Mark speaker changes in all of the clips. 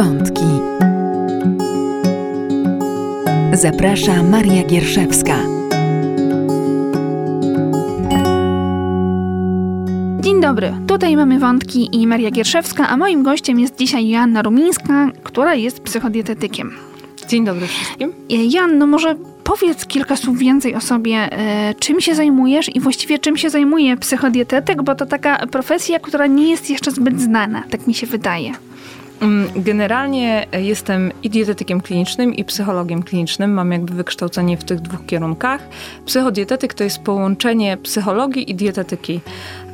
Speaker 1: Wątki. Zaprasza Maria Gierszewska.
Speaker 2: Dzień dobry, tutaj mamy wątki i Maria Gierszewska, a moim gościem jest dzisiaj Joanna Rumińska, która jest psychodietetykiem.
Speaker 3: Dzień dobry wszystkim.
Speaker 2: Joanno, może powiedz kilka słów więcej o sobie, e, czym się zajmujesz i właściwie czym się zajmuje psychodietetyk, bo to taka profesja, która nie jest jeszcze zbyt znana, tak mi się wydaje.
Speaker 3: Mm, generalnie jestem i dietetykiem klinicznym, i psychologiem klinicznym. Mam jakby wykształcenie w tych dwóch kierunkach. Psychodietetyk to jest połączenie psychologii i dietetyki.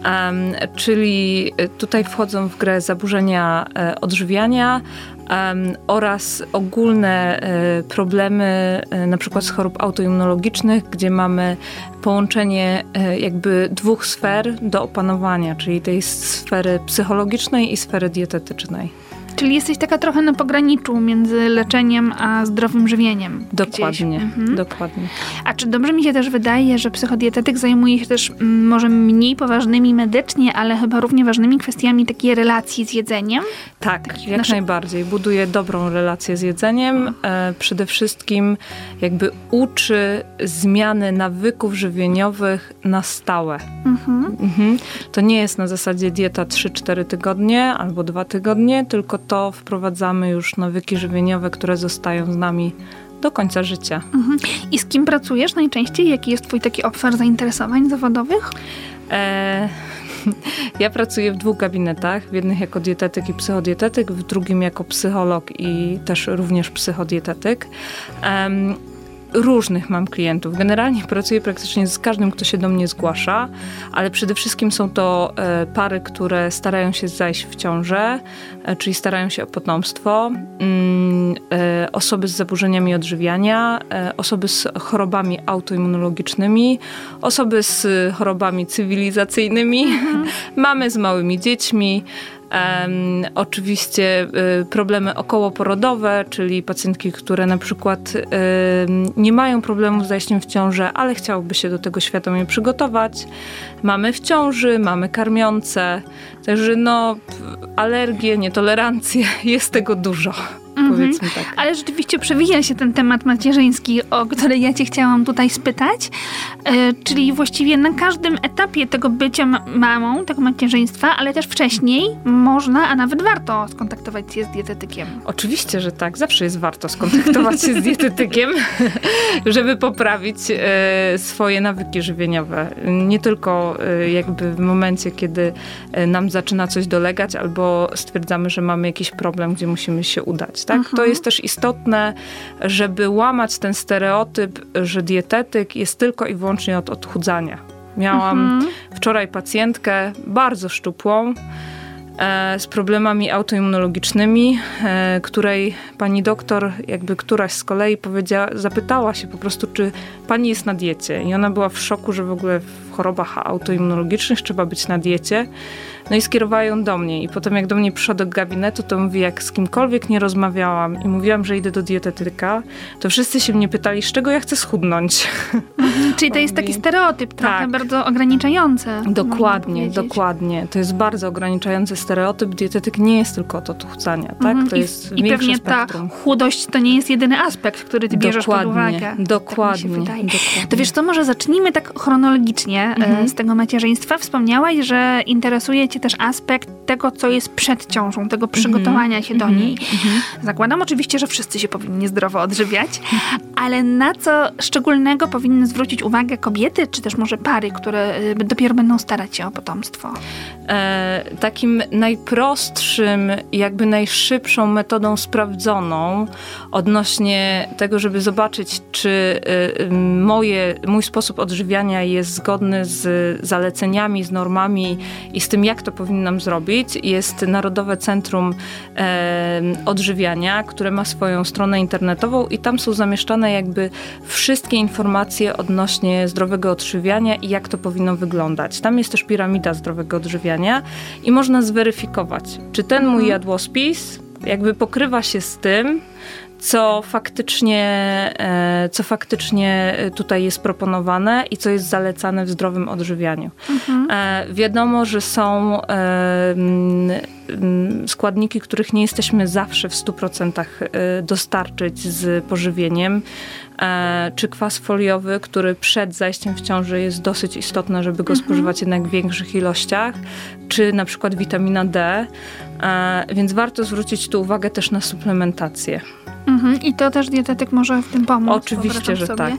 Speaker 3: Um, czyli tutaj wchodzą w grę zaburzenia e, odżywiania um, oraz ogólne e, problemy, e, na przykład z chorób autoimmunologicznych, gdzie mamy połączenie e, jakby dwóch sfer do opanowania, czyli tej sfery psychologicznej i sfery dietetycznej.
Speaker 2: Czyli jesteś taka trochę na pograniczu między leczeniem a zdrowym żywieniem.
Speaker 3: Dokładnie, mhm. dokładnie.
Speaker 2: A czy dobrze mi się też wydaje, że psychodietetyk zajmuje się też mm, może mniej poważnymi medycznie, ale chyba równie ważnymi kwestiami takiej relacji z jedzeniem?
Speaker 3: Tak, jak nasze... najbardziej. Buduje dobrą relację z jedzeniem. E, przede wszystkim jakby uczy zmiany nawyków żywieniowych na stałe. Mhm. Mhm. To nie jest na zasadzie dieta 3-4 tygodnie albo 2 tygodnie, tylko to wprowadzamy już nawyki żywieniowe, które zostają z nami do końca życia. Mhm.
Speaker 2: I z kim pracujesz najczęściej? Jaki jest twój taki obszar zainteresowań zawodowych? E,
Speaker 3: ja pracuję w dwóch gabinetach, w jednym jako dietetyk i psychodietetyk, w drugim jako psycholog i też również psychodietetyk. Um, różnych mam klientów. Generalnie pracuję praktycznie z każdym, kto się do mnie zgłasza, ale przede wszystkim są to e, pary, które starają się zajść w ciążę, e, czyli starają się o potomstwo, mm, e, osoby z zaburzeniami odżywiania, osoby z chorobami autoimmunologicznymi, osoby z chorobami cywilizacyjnymi, mhm. mamy z małymi dziećmi, oczywiście y, problemy okołoporodowe, czyli pacjentki, które na przykład nie mają problemu z zajściem w ciążę, ale chciałyby się do tego świadomie przygotować. Mamy w ciąży, mamy karmiące, także no alergie, nietolerancje, jest tego dużo. Mhm. Powiedzmy tak.
Speaker 2: Ale rzeczywiście przewija się ten temat macierzyński, o który ja cię chciałam tutaj spytać. E, czyli właściwie na każdym etapie tego bycia mamą, tego macierzyństwa, ale też wcześniej można, a nawet warto skontaktować się z dietetykiem.
Speaker 3: Oczywiście, że tak. Zawsze jest warto skontaktować się z dietetykiem, żeby poprawić e, swoje nawyki żywieniowe. Nie tylko e, jakby w momencie, kiedy e, nam zaczyna coś dolegać, albo stwierdzamy, że mamy jakiś problem, gdzie musimy się udać tak? Mhm. To jest też istotne, żeby łamać ten stereotyp, że dietetyk jest tylko i wyłącznie od odchudzania. Miałam mhm. wczoraj pacjentkę bardzo szczupłą, e, z problemami autoimmunologicznymi, e, której pani doktor, jakby któraś z kolei powiedziała, zapytała się po prostu, czy pani jest na diecie. I ona była w szoku, że w ogóle w chorobach autoimmunologicznych trzeba być na diecie. No i skierowała ją do mnie. I potem jak do mnie przyszła do gabinetu, to mówi, jak z kimkolwiek nie rozmawiałam i mówiłam, że idę do dietetyka, to wszyscy się mnie pytali, z czego ja chcę schudnąć.
Speaker 2: Mhm, czyli to jest taki stereotyp trochę tak. bardzo ograniczający.
Speaker 3: Dokładnie, dokładnie. To jest bardzo ograniczający stereotyp. Dietetyk nie jest tylko od odchudzania, tak? Mhm. To
Speaker 2: I,
Speaker 3: jest
Speaker 2: I pewnie spektrum. ta chudość to nie jest jedyny aspekt, który ty bierzesz
Speaker 3: dokładnie,
Speaker 2: pod uwagę.
Speaker 3: Tak dokładnie, tak dokładnie.
Speaker 2: To wiesz, to może zacznijmy tak chronologicznie e, mhm. z tego macierzyństwa. Wspomniałaś, że interesuje cię też aspekt tego, co jest przed ciążą, tego przygotowania się do mhm. niej. Mhm. Zakładam oczywiście, że wszyscy się powinni zdrowo odżywiać, ale na co szczególnego powinny zwrócić uwagę kobiety, czy też może pary, które y, dopiero będą starać się o potomstwo? E,
Speaker 3: takim najprostszym, jakby najszybszą metodą sprawdzoną odnośnie tego, żeby zobaczyć, czy y, y, moje, mój sposób odżywiania jest zgodny z zaleceniami, z normami i z tym, jak to powinnam zrobić, jest Narodowe Centrum e, Odżywiania, które ma swoją stronę internetową i tam są zamieszczane jakby wszystkie informacje odnośnie zdrowego odżywiania i jak to powinno wyglądać. Tam jest też piramida zdrowego odżywiania i można zweryfikować, czy ten mój mhm. jadłospis jakby pokrywa się z tym, co faktycznie, e, co faktycznie tutaj jest proponowane i co jest zalecane w zdrowym odżywianiu. Mhm. E, wiadomo, że są e, składniki, których nie jesteśmy zawsze w 100% dostarczyć z pożywieniem. Czy kwas foliowy, który przed zajściem w ciąży jest dosyć istotne, żeby go mhm. spożywać jednak w większych ilościach, czy na przykład witamina D. Więc warto zwrócić tu uwagę też na suplementację.
Speaker 2: Mhm. I to też dietetyk może w tym pomóc.
Speaker 3: Oczywiście, że
Speaker 2: sobie.
Speaker 3: tak.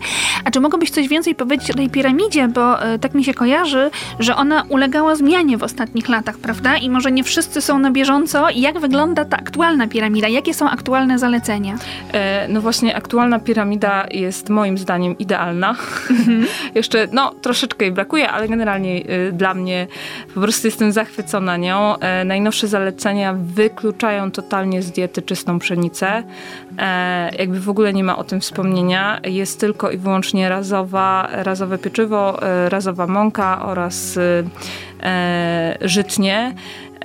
Speaker 2: A czy mogłabyś coś więcej powiedzieć o tej piramidzie, bo y, tak mi się kojarzy, że ona ulegała zmianie w ostatnich latach, prawda? I może nie wszyscy są na bieżąco. Jak wygląda ta aktualna piramida? Jakie są aktualne zalecenia?
Speaker 3: E, no właśnie, aktualna piramida jest moim zdaniem idealna. Mhm. Jeszcze, no, troszeczkę jej brakuje, ale generalnie y, dla mnie po prostu jestem zachwycona nią. E, najnowsze zalecenia wykluczają totalnie z diety czystą pszenicę. E, jakby w ogóle nie ma o tym wspomnienia. Jest tylko i wyłącznie razowa, razowe pieczywo, e, razowa mąka oraz e, żytnie.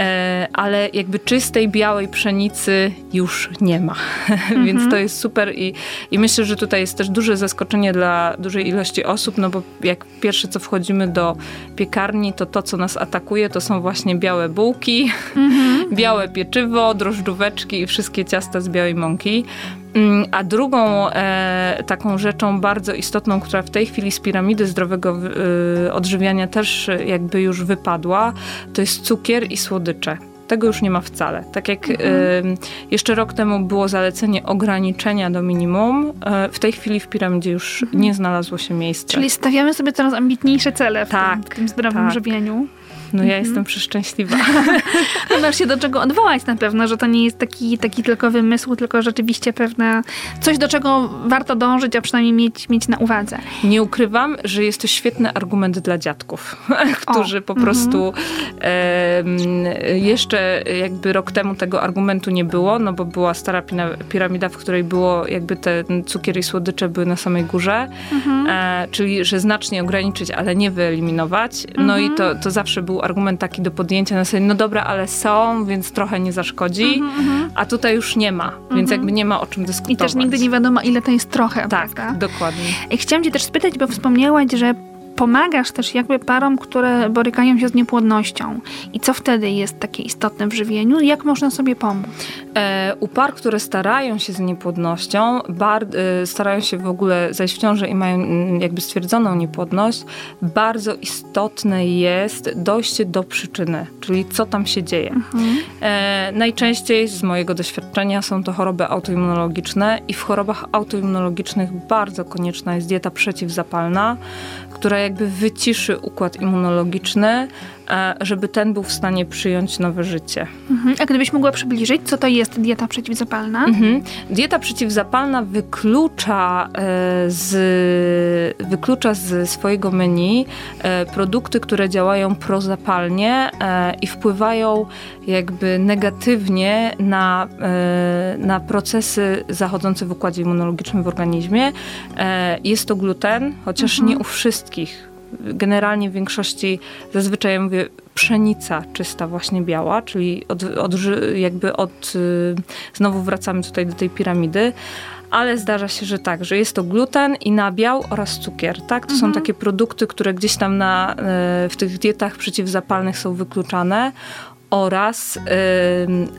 Speaker 3: E, ale jakby czystej, białej pszenicy już nie ma. -hmm. Więc to jest super i, i myślę, że tutaj jest też duże zaskoczenie dla dużej ilości osób, no bo jak pierwsze co wchodzimy do piekarni, to to, co nas atakuje, to są właśnie białe bułki, -hmm. białe pieczywo, drożdżóweczki i wszystkie ciasta z białej mąki. Mm, a drugą e, taką rzeczą bardzo istotną, która w tej chwili z piramidy zdrowego e, odżywiania też jakby już wypadła, to jest cukier i słodycze tego już nie ma wcale. Tak jak y, jeszcze rok temu było zalecenie ograniczenia do minimum, y, w tej chwili w piramidzie już mhm. nie znalazło się miejsca.
Speaker 2: Czyli stawiamy sobie coraz ambitniejsze cele w, tak, tym, w tym zdrowym tak. żywieniu.
Speaker 3: No ja mhm. jestem przeszczęśliwa.
Speaker 2: no masz się do czego odwołać na pewno, że to nie jest taki, taki tylko wymysł, tylko rzeczywiście pewne coś, do czego warto dążyć, a przynajmniej mieć, mieć na uwadze.
Speaker 3: Nie ukrywam, że jest to świetny argument dla dziadków, którzy o. po prostu e, jeszcze jakby rok temu tego argumentu nie było, no bo była stara piramida, w której było jakby te cukier i słodycze były na samej górze, mhm. e, czyli że znacznie ograniczyć, ale nie wyeliminować. No i to, to zawsze był argument taki do podjęcia na sobie, no dobra, ale są, więc trochę nie zaszkodzi, mm -hmm. a tutaj już nie ma, więc mm -hmm. jakby nie ma o czym dyskutować.
Speaker 2: I też nigdy nie wiadomo, ile to jest trochę,
Speaker 3: Tak,
Speaker 2: prawda?
Speaker 3: dokładnie.
Speaker 2: I chciałam cię też spytać, bo wspomniałaś, że pomagasz też jakby parom, które borykają się z niepłodnością. I co wtedy jest takie istotne w żywieniu? Jak można sobie pomóc?
Speaker 3: E, u par, które starają się z niepłodnością, bar, e, starają się w ogóle zajść w ciążę i mają mm, jakby stwierdzoną niepłodność, bardzo istotne jest dojście do przyczyny, czyli co tam się dzieje. Mhm. E, najczęściej z mojego doświadczenia są to choroby autoimmunologiczne i w chorobach autoimmunologicznych bardzo konieczna jest dieta przeciwzapalna, która jakby wyciszy układ immunologiczny, żeby ten był w stanie przyjąć nowe życie.
Speaker 2: Mhm. A gdybyś mogła przybliżyć, co to jest dieta przeciwzapalna? Mhm.
Speaker 3: Dieta przeciwzapalna wyklucza e, z, wyklucza z swojego menu e, produkty, które działają prozapalnie i wpływają jakby negatywnie na, na procesy zachodzące w układzie immunologicznym w organizmmie. Jest to gluten, chociaż mhm. nie u wszystkich generalnie w większości zazwyczaj ja mówię pszenica czysta, właśnie biała, czyli od, od, jakby od, y, znowu wracamy tutaj do tej piramidy, ale zdarza się, że tak, że jest to gluten i nabiał oraz cukier, tak? To mhm. są takie produkty, które gdzieś tam na, y, w tych dietach przeciwzapalnych są wykluczane oraz y,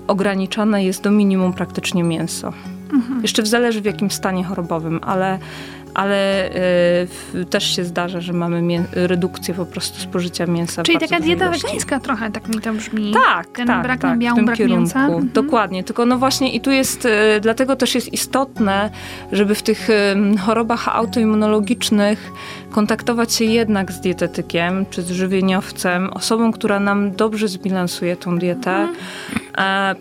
Speaker 3: ograniczane jest do minimum praktycznie mięso. Mhm. Jeszcze zależy w jakim stanie chorobowym, ale ale y, też się zdarza, że mamy redukcję po prostu spożycia mięsa.
Speaker 2: Czyli taka dieta wegańska trochę, tak mi to brzmi.
Speaker 3: Tak, Ten tak, brak tak, nabiału, brak kierunku. mięsa. Mhm. Dokładnie, tylko no właśnie i tu jest, y, dlatego też jest istotne, żeby w tych y, chorobach autoimmunologicznych kontaktować się jednak z dietetykiem, czy z żywieniowcem, osobą, która nam dobrze zbilansuje tą dietę, mhm.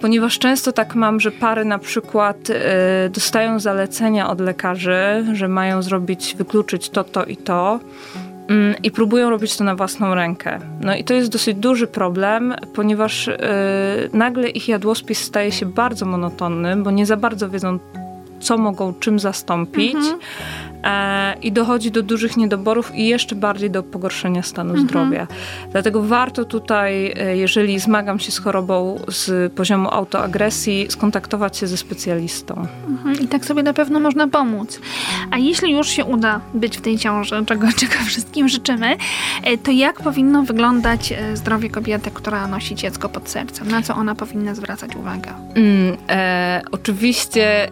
Speaker 3: Ponieważ często tak mam, że pary na przykład e, dostają zalecenia od lekarzy, że mają zrobić, wykluczyć to, to i to mm, i próbują robić to na własną rękę. No i to jest dosyć duży problem, ponieważ e, nagle ich jadłospis staje się bardzo monotonny, bo nie za bardzo wiedzą, co mogą czym zastąpić. Mhm. E, i dochodzi do dużych niedoborów i jeszcze bardziej do pogorszenia stanu mhm. zdrowia. Dlatego warto tutaj, e, jeżeli zmagam się z chorobą z poziomu autoagresji, skontaktować się ze specjalistą.
Speaker 2: Mhm. I tak sobie na pewno można pomóc. A jeśli już się uda być w tej ciąży, czego, czego wszystkim życzymy, e, to jak powinno wyglądać zdrowie kobiety, która nosi dziecko pod sercem? Na co ona powinna zwracać uwagę? Mm,
Speaker 3: e, oczywiście e,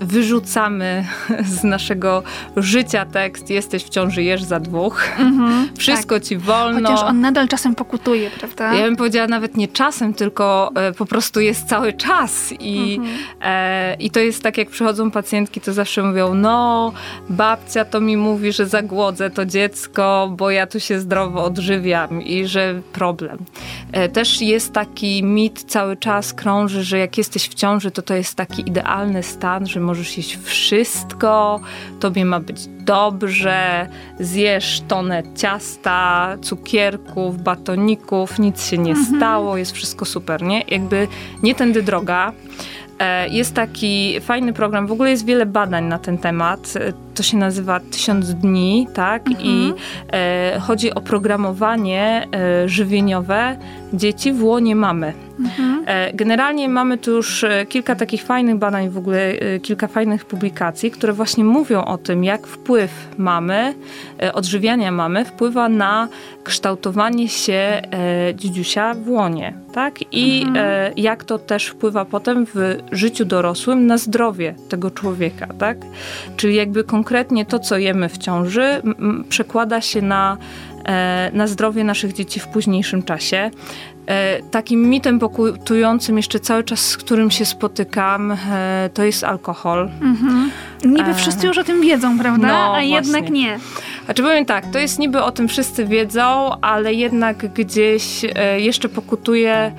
Speaker 3: wyrzucamy z naszego życia tekst jesteś w ciąży, jesz za dwóch. Mm-hmm, Wszystko tak. ci wolno.
Speaker 2: Chociaż on nadal czasem pokutuje, prawda?
Speaker 3: Ja bym powiedziała nawet nie czasem, tylko e, po prostu jest cały czas. I, mm-hmm. e, I to jest tak, jak przychodzą pacjentki, to zawsze mówią, no babcia to mi mówi, że zagłodzę to dziecko, bo ja tu się zdrowo odżywiam i że problem. E, też jest taki mit cały czas krąży, że jak jesteś w ciąży, to to jest taki idealny stan, że możesz jeść wszystko, tobie ma być dobrze, zjesz tonę ciasta, cukierków, batoników, nic się nie mhm. stało, jest wszystko super, nie? Jakby nie tędy droga. E, jest taki fajny program, w ogóle jest wiele badań na ten temat. E, to się nazywa Tysiąc Dni, tak? Mhm. I e, chodzi o programowanie e, żywieniowe dzieci w łonie mamy. Mhm. E, generalnie mamy tu już e, kilka takich fajnych badań, w ogóle kilka fajnych publikacji, które właśnie mówią o tym, jak wpływ mamy, odżywiania mamy wpływa na kształtowanie się dzidziusia w łonie, tak? I mhm. jak to też wpływa potem w życiu dorosłym na zdrowie tego człowieka, tak? Czyli jakby konkretnie to, co jemy w ciąży, przekłada się na, e, na zdrowie naszych dzieci w późniejszym czasie. E, takim mitem pokutującym jeszcze cały czas, z którym się spotykam, e, to jest alkohol. Mhm.
Speaker 2: Niby wszyscy już o tym wiedzą, prawda? No, A właśnie. jednak nie.
Speaker 3: Znaczy powiem tak, to jest niby o tym wszyscy wiedzą, ale jednak gdzieś jeszcze pokutuje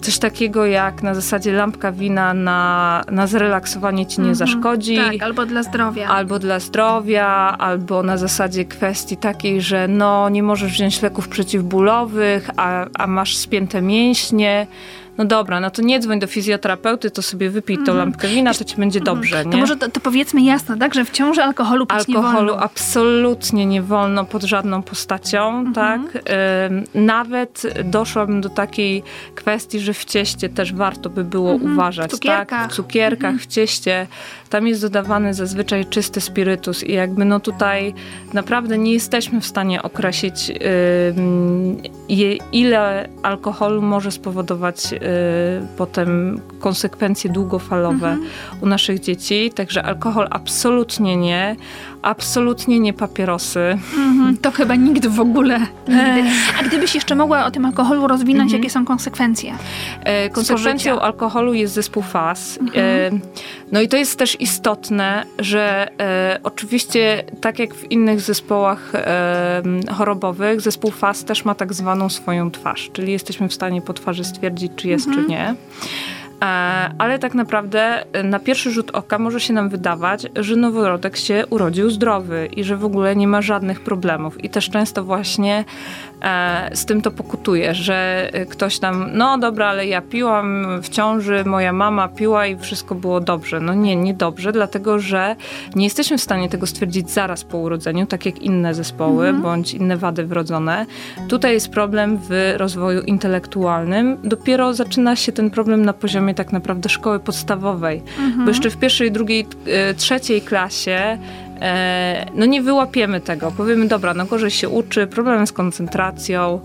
Speaker 3: coś takiego jak na zasadzie lampka wina na, na zrelaksowanie ci nie mhm. zaszkodzi.
Speaker 2: Tak, albo dla zdrowia.
Speaker 3: Albo dla zdrowia, albo na zasadzie kwestii takiej, że no nie możesz wziąć leków przeciwbólowych, a, a masz spięte mięśnie no dobra, no to nie dzwoń do fizjoterapeuty, to sobie wypij tą mhm. lampkę wina, to ci będzie mhm. dobrze, nie?
Speaker 2: To może to, to, powiedzmy jasno, tak, że w ciąży alkoholu pić
Speaker 3: Alkoholu
Speaker 2: nie wolno.
Speaker 3: absolutnie nie wolno pod żadną postacią, mhm. tak? nawet doszłabym do takiej kwestii, że w cieście też warto by było uważać, w tak? W cukierkach, w cieście. Tam jest dodawany zazwyczaj czysty spirytus i jakby no tutaj naprawdę nie jesteśmy w stanie określić, yy, ile alkoholu może spowodować potem konsekwencje długofalowe mhm. u naszych dzieci. Także alkohol absolutnie nie. Absolutnie nie papierosy. Mhm,
Speaker 2: to chyba nigdy w ogóle. Nigdy. A gdybyś jeszcze mogła o tym alkoholu rozwinąć, mhm. jakie są konsekwencje?
Speaker 3: E, konsekwencją alkoholu jest zespół FAS. E, no i to jest też istotne, że e, oczywiście tak jak w innych zespołach e, chorobowych, zespół FAS też ma tak zwaną swoją twarz, czyli jesteśmy w stanie po twarzy stwierdzić, czy jest, czy nie. E, ale tak naprawdę e, na pierwszy rzut oka może się nam wydawać, że noworodek się urodził zdrowy i że w ogóle nie ma żadnych problemów. I też często właśnie z tym to pokutuje, że ktoś tam, no dobra, ale ja piłam w ciąży, moja mama piła i wszystko było dobrze. No nie, nie dobrze, dlatego że nie jesteśmy w stanie tego stwierdzić zaraz po urodzeniu, tak jak inne zespoły mhm. bądź inne wady wrodzone. Tutaj jest problem w rozwoju intelektualnym. Dopiero zaczyna się ten problem na poziomie tak naprawdę szkoły podstawowej, mhm. bo jeszcze w pierwszej, drugiej, e, trzeciej klasie E, no nie wyłapiemy tego. Powiemy, dobra, no gorzej się uczy, problem z koncentracją.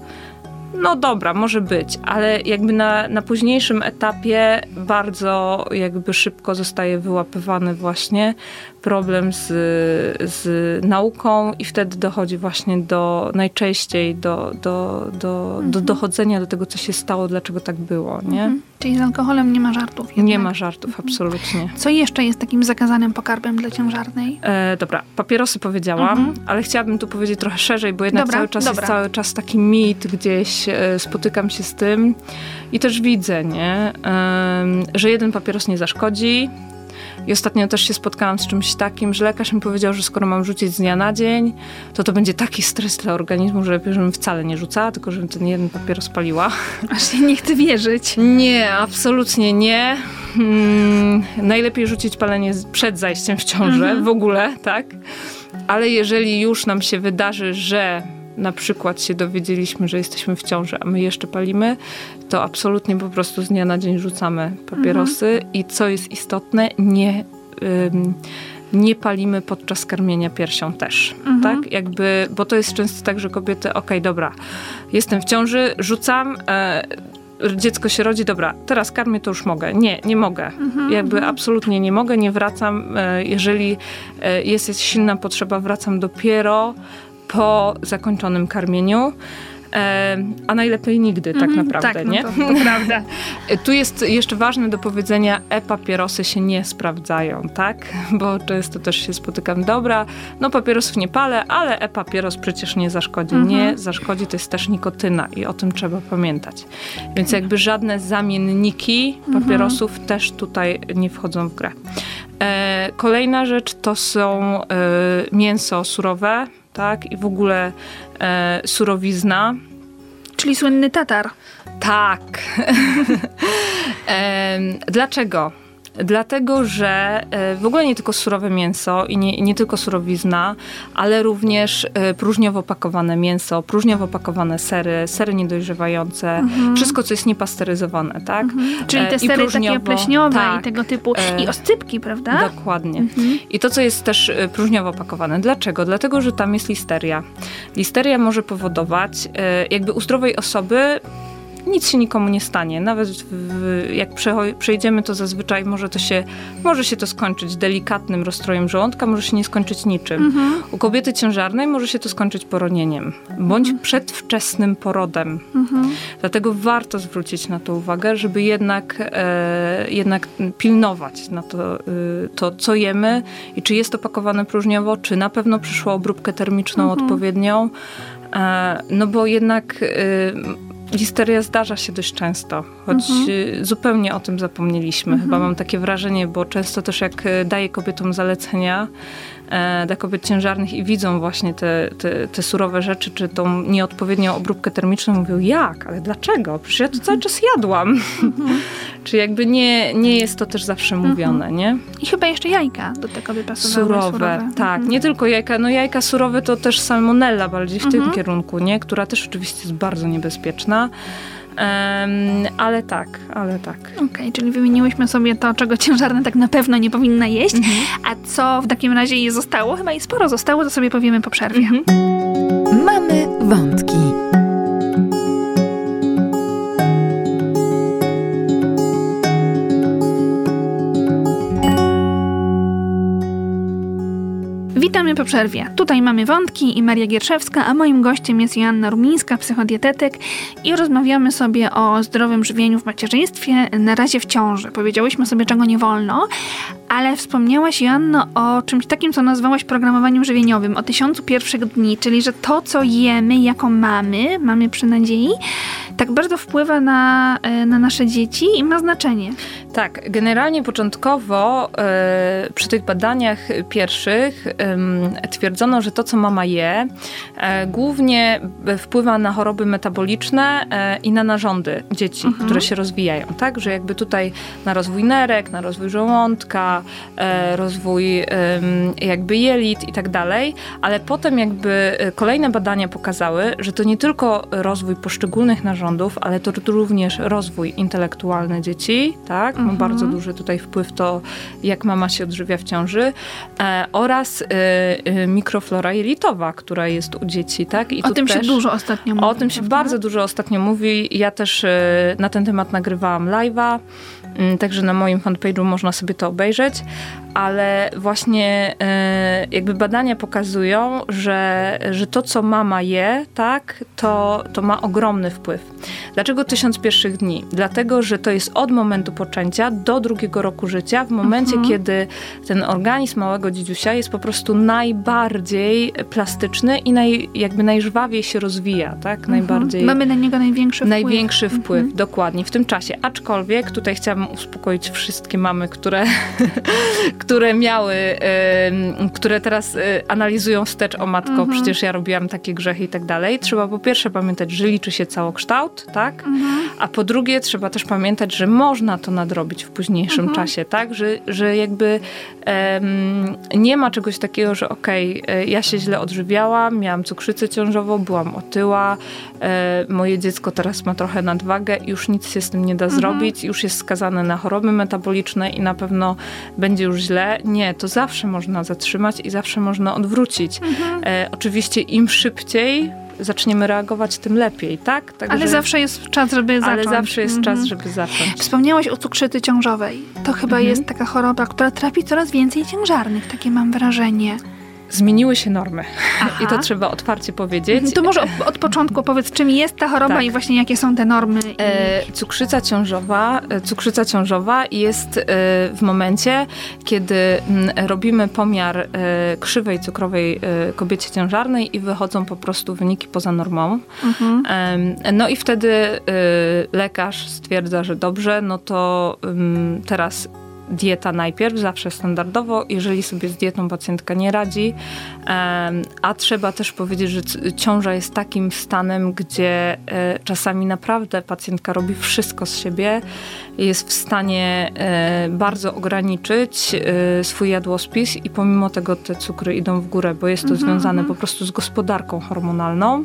Speaker 3: No dobra, może być, ale jakby na, na późniejszym etapie bardzo jakby szybko zostaje wyłapywany właśnie problem z, z nauką i wtedy dochodzi właśnie do najczęściej do, do, do, mhm. do dochodzenia do tego, co się stało, dlaczego tak było, nie? Mhm.
Speaker 2: Czyli z alkoholem nie ma żartów jednak.
Speaker 3: Nie ma żartów, mhm. absolutnie.
Speaker 2: Co jeszcze jest takim zakazanym pokarmem dla ciężarnej?
Speaker 3: E, dobra, papierosy powiedziałam, mhm. ale chciałabym tu powiedzieć trochę szerzej, bo jednak dobra, cały czas dobra. jest cały czas taki mit gdzieś, e, spotykam się z tym i też widzę, nie? E, że jeden papieros nie zaszkodzi, i ostatnio też się spotkałam z czymś takim, że lekarz mi powiedział, że skoro mam rzucić z dnia na dzień, to to będzie taki stres dla organizmu, że lepiej, żebym wcale nie rzucała, tylko żebym ten jeden papier spaliła.
Speaker 2: Aż nie chcę wierzyć.
Speaker 3: Nie, absolutnie nie. hmm, najlepiej rzucić palenie przed zajściem w ciążę mhm. w ogóle, tak? Ale jeżeli już nam się wydarzy, że na przykład się dowiedzieliśmy, że jesteśmy w ciąży, a my jeszcze palimy, to absolutnie po prostu z dnia na dzień rzucamy papierosy mhm. i co jest istotne, nie... Ym, nie palimy podczas karmienia piersią też, mhm. tak? Jakby, bo to jest często tak, że kobiety, okej, okay, dobra, jestem w ciąży, rzucam, e, dziecko się rodzi, dobra, teraz karmię, to już mogę. Nie, nie mogę. Mhm, Jakby mhm. absolutnie nie mogę, nie wracam. E, jeżeli e, jest silna potrzeba, wracam dopiero po zakończonym karmieniu. A najlepiej nigdy tak mhm, naprawdę,
Speaker 2: tak,
Speaker 3: no nie?
Speaker 2: To, to prawda.
Speaker 3: tu jest jeszcze ważne do powiedzenia, e-papierosy się nie sprawdzają, tak? Bo często też się spotykam, dobra, no papierosów nie palę, ale e-papieros przecież nie zaszkodzi. Mhm. Nie zaszkodzi, to jest też nikotyna i o tym trzeba pamiętać. Więc jakby żadne zamienniki mhm. papierosów mhm. też tutaj nie wchodzą w grę. E, kolejna rzecz to są e, mięso surowe, tak? I w ogóle e, surowizna.
Speaker 2: Czyli słynny tatar.
Speaker 3: Tak. e, dlaczego? Dlatego, że e, w ogóle nie tylko surowe mięso i nie, nie tylko surowizna, ale również e, próżniowo pakowane mięso, próżniowo pakowane sery, sery niedojrzewające, mhm. wszystko, co jest niepasteryzowane, tak? Mhm.
Speaker 2: Czyli te sery takie pleśniowe tak, i tego typu, i oscypki, prawda?
Speaker 3: Dokładnie. Mhm. I to, co jest też próżniowo pakowane. Dlaczego? Dlatego, że tam jest listeria. Listeria może powodować, jakby u zdrowej osoby nic się nikomu nie stanie. Nawet w, jak przejdziemy, to zazwyczaj może to się, może się to skończyć delikatnym rozstrojem żołądka, może się nie skończyć niczym. Mhm. U kobiety ciężarnej może się to skończyć poronieniem, bądź mhm. przedwczesnym porodem. Mhm. Dlatego warto zwrócić na to uwagę, żeby jednak, e, jednak pilnować na to, e, to, co jemy i czy jest to pakowane próżniowo, czy na pewno przyszło obróbkę termiczną mhm. odpowiednią. E, no bo jednak Listeria zdarza się dość często, choć mhm. Y, zupełnie o tym zapomnieliśmy. Mhm. Chyba mam takie wrażenie, bo często też jak y, daję kobietom zalecenia, dla kobiet ciężarnych i widzą właśnie te, te, te, surowe rzeczy, czy tą nieodpowiednią obróbkę termiczną, mówią, jak, ale dlaczego? Przecież ja to cały czas jadłam. Mhm. czy jakby nie, nie jest to też zawsze mhm. mówione, nie?
Speaker 2: I chyba jeszcze jajka do tego by pasowały.
Speaker 3: Surowe, surowe. tak. Mhm. Nie tylko jajka, no jajka surowe to też salmonella bardziej w tym kierunku, nie? Która też oczywiście jest bardzo niebezpieczna. Um, ale tak, ale tak.
Speaker 2: Okej, okay, czyli wymieniłyśmy sobie to, czego ciężarna tak na pewno nie powinna jeść, mhm. a co w takim razie jej zostało? Chyba i sporo zostało, to sobie powiemy po przerwie. Mhm.
Speaker 1: Mamy wątki.
Speaker 2: Po przerwie. Tutaj mamy wątki i Maria Gierszewska, a moim gościem jest Joanna Rumińska, psychodietetyk i rozmawiamy sobie o zdrowym żywieniu w macierzyństwie, na razie w ciąży. Powiedziałyśmy sobie, czego nie wolno, ale wspomniałaś, Joanno, o czymś takim, co nazwałaś programowaniem żywieniowym, o tysiącu pierwszych dni, czyli że to, co jemy jako mamy, mamy przy nadziei, tak bardzo wpływa na, e, na nasze dzieci i ma znaczenie.
Speaker 3: Tak, generalnie początkowo e, przy tych badaniach pierwszych twierdzono, że to, co mama je, e, głównie wpływa na choroby metaboliczne i na narządy dzieci, mhm. które się rozwijają, tak? Że jakby tutaj na rozwój nerek, na rozwój żołądka, rozwój jakby jelit i tak dalej, ale potem jakby kolejne badania pokazały, że to nie tylko rozwój poszczególnych narządów, ale to również rozwój intelektualny dzieci, tak? Ma mhm. bardzo duży tutaj wpływ to, jak mama się odżywia w ciąży e, oraz e, e, mikroflora jelitowa, która jest u dzieci, tak?
Speaker 2: I o tym też, się dużo ostatnio mówi.
Speaker 3: O tym się prawda? bardzo dużo ostatnio mówi. Ja też e, na ten temat nagrywałam live'a. Także na moim fanpage'u można sobie to obejrzeć, usłyszeć, ale właśnie e, jakby badania pokazują, że, że to, co mama je, tak, to, to ma ogromny wpływ. Dlaczego tysiąc pierwszych dni? Dlatego, że to jest od momentu poczęcia do drugiego roku życia, w momencie, mhm. kiedy ten organizm małego dzidziusia jest po prostu najbardziej plastyczny i naj, jakby najżwawiej się rozwija, tak? Mhm. Najbardziej...
Speaker 2: Mamy na niego największy wpływ.
Speaker 3: Największy wpływ, mhm. dokładnie, w tym czasie. Aczkolwiek tutaj chciałabym uspokoić wszystkie mamy, które, które miały, które teraz analizują wstecz o matko, mhm. przecież ja robiłam takie grzechy i tak dalej. Trzeba po pierwsze pamiętać, że liczy się całokształt, tak? Mhm. A po drugie trzeba też pamiętać, że można to nadrobić w późniejszym mhm. czasie, tak? Że, że jakby um, nie ma czegoś takiego, że okej, okay, ja się źle odżywiałam, miałam cukrzycę ciążową, byłam otyła, e, moje dziecko teraz ma trochę nadwagę, już nic się z tym nie da mhm. zrobić, już jest skazane na choroby metaboliczne i na pewno będzie już źle. Nie, to zawsze można zatrzymać i zawsze można odwrócić. Mhm. E, oczywiście im szybciej zaczniemy reagować, tym lepiej, tak?
Speaker 2: Także, ale zawsze jest czas, żeby zacząć.
Speaker 3: Ale zawsze jest mhm. czas, żeby zacząć.
Speaker 2: Wspomniałaś o cukrzycy ciążowej. To chyba mhm. jest taka choroba, która trapi coraz więcej ciężarnych, takie mam wrażenie
Speaker 3: zmieniły się normy. Aha. I to trzeba otwarcie powiedzieć.
Speaker 2: To może od, od początku powiedz, czym jest ta choroba tak. i właśnie jakie są te normy.
Speaker 3: E, cukrzyca ciążowa, e, cukrzyca ciążowa jest e, w momencie, kiedy m, robimy pomiar e, krzywej cukrowej e, kobiecie ciężarnej i wychodzą po prostu wyniki poza normą. Mhm. no i wtedy e, lekarz stwierdza, że dobrze, no to teraz dieta najpierw, zawsze standardowo, jeżeli sobie z dietą pacjentka nie radzi, a trzeba też powiedzieć, że ciąża jest takim stanem, gdzie e, czasami naprawdę pacjentka robi wszystko z siebie, jest w stanie e, bardzo ograniczyć e, swój jadłospis i pomimo tego te cukry idą w górę, bo jest to mhm, związane mhm. po prostu z gospodarką hormonalną.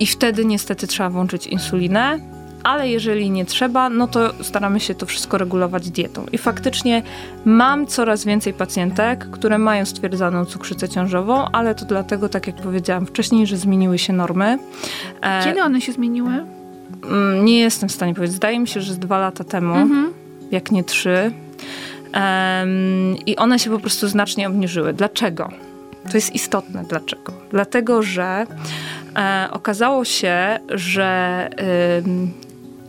Speaker 3: I wtedy niestety trzeba włączyć insulinę ale jeżeli nie trzeba, no to staramy się to wszystko regulować dietą. I faktycznie mam coraz więcej pacjentek, które mają stwierdzoną cukrzycę ciążową, ale to dlatego, tak jak powiedziałam wcześniej, że zmieniły się normy.
Speaker 2: E, Kiedy one się zmieniły?
Speaker 3: Mm, nie jestem w stanie powiedzieć. Zdaje mi się, że z dwa lata temu, mhm. jak nie trzy. Um, I one się po prostu znacznie obniżyły. Dlaczego? To jest istotne. Dlaczego? Dlatego, że e, okazało się, że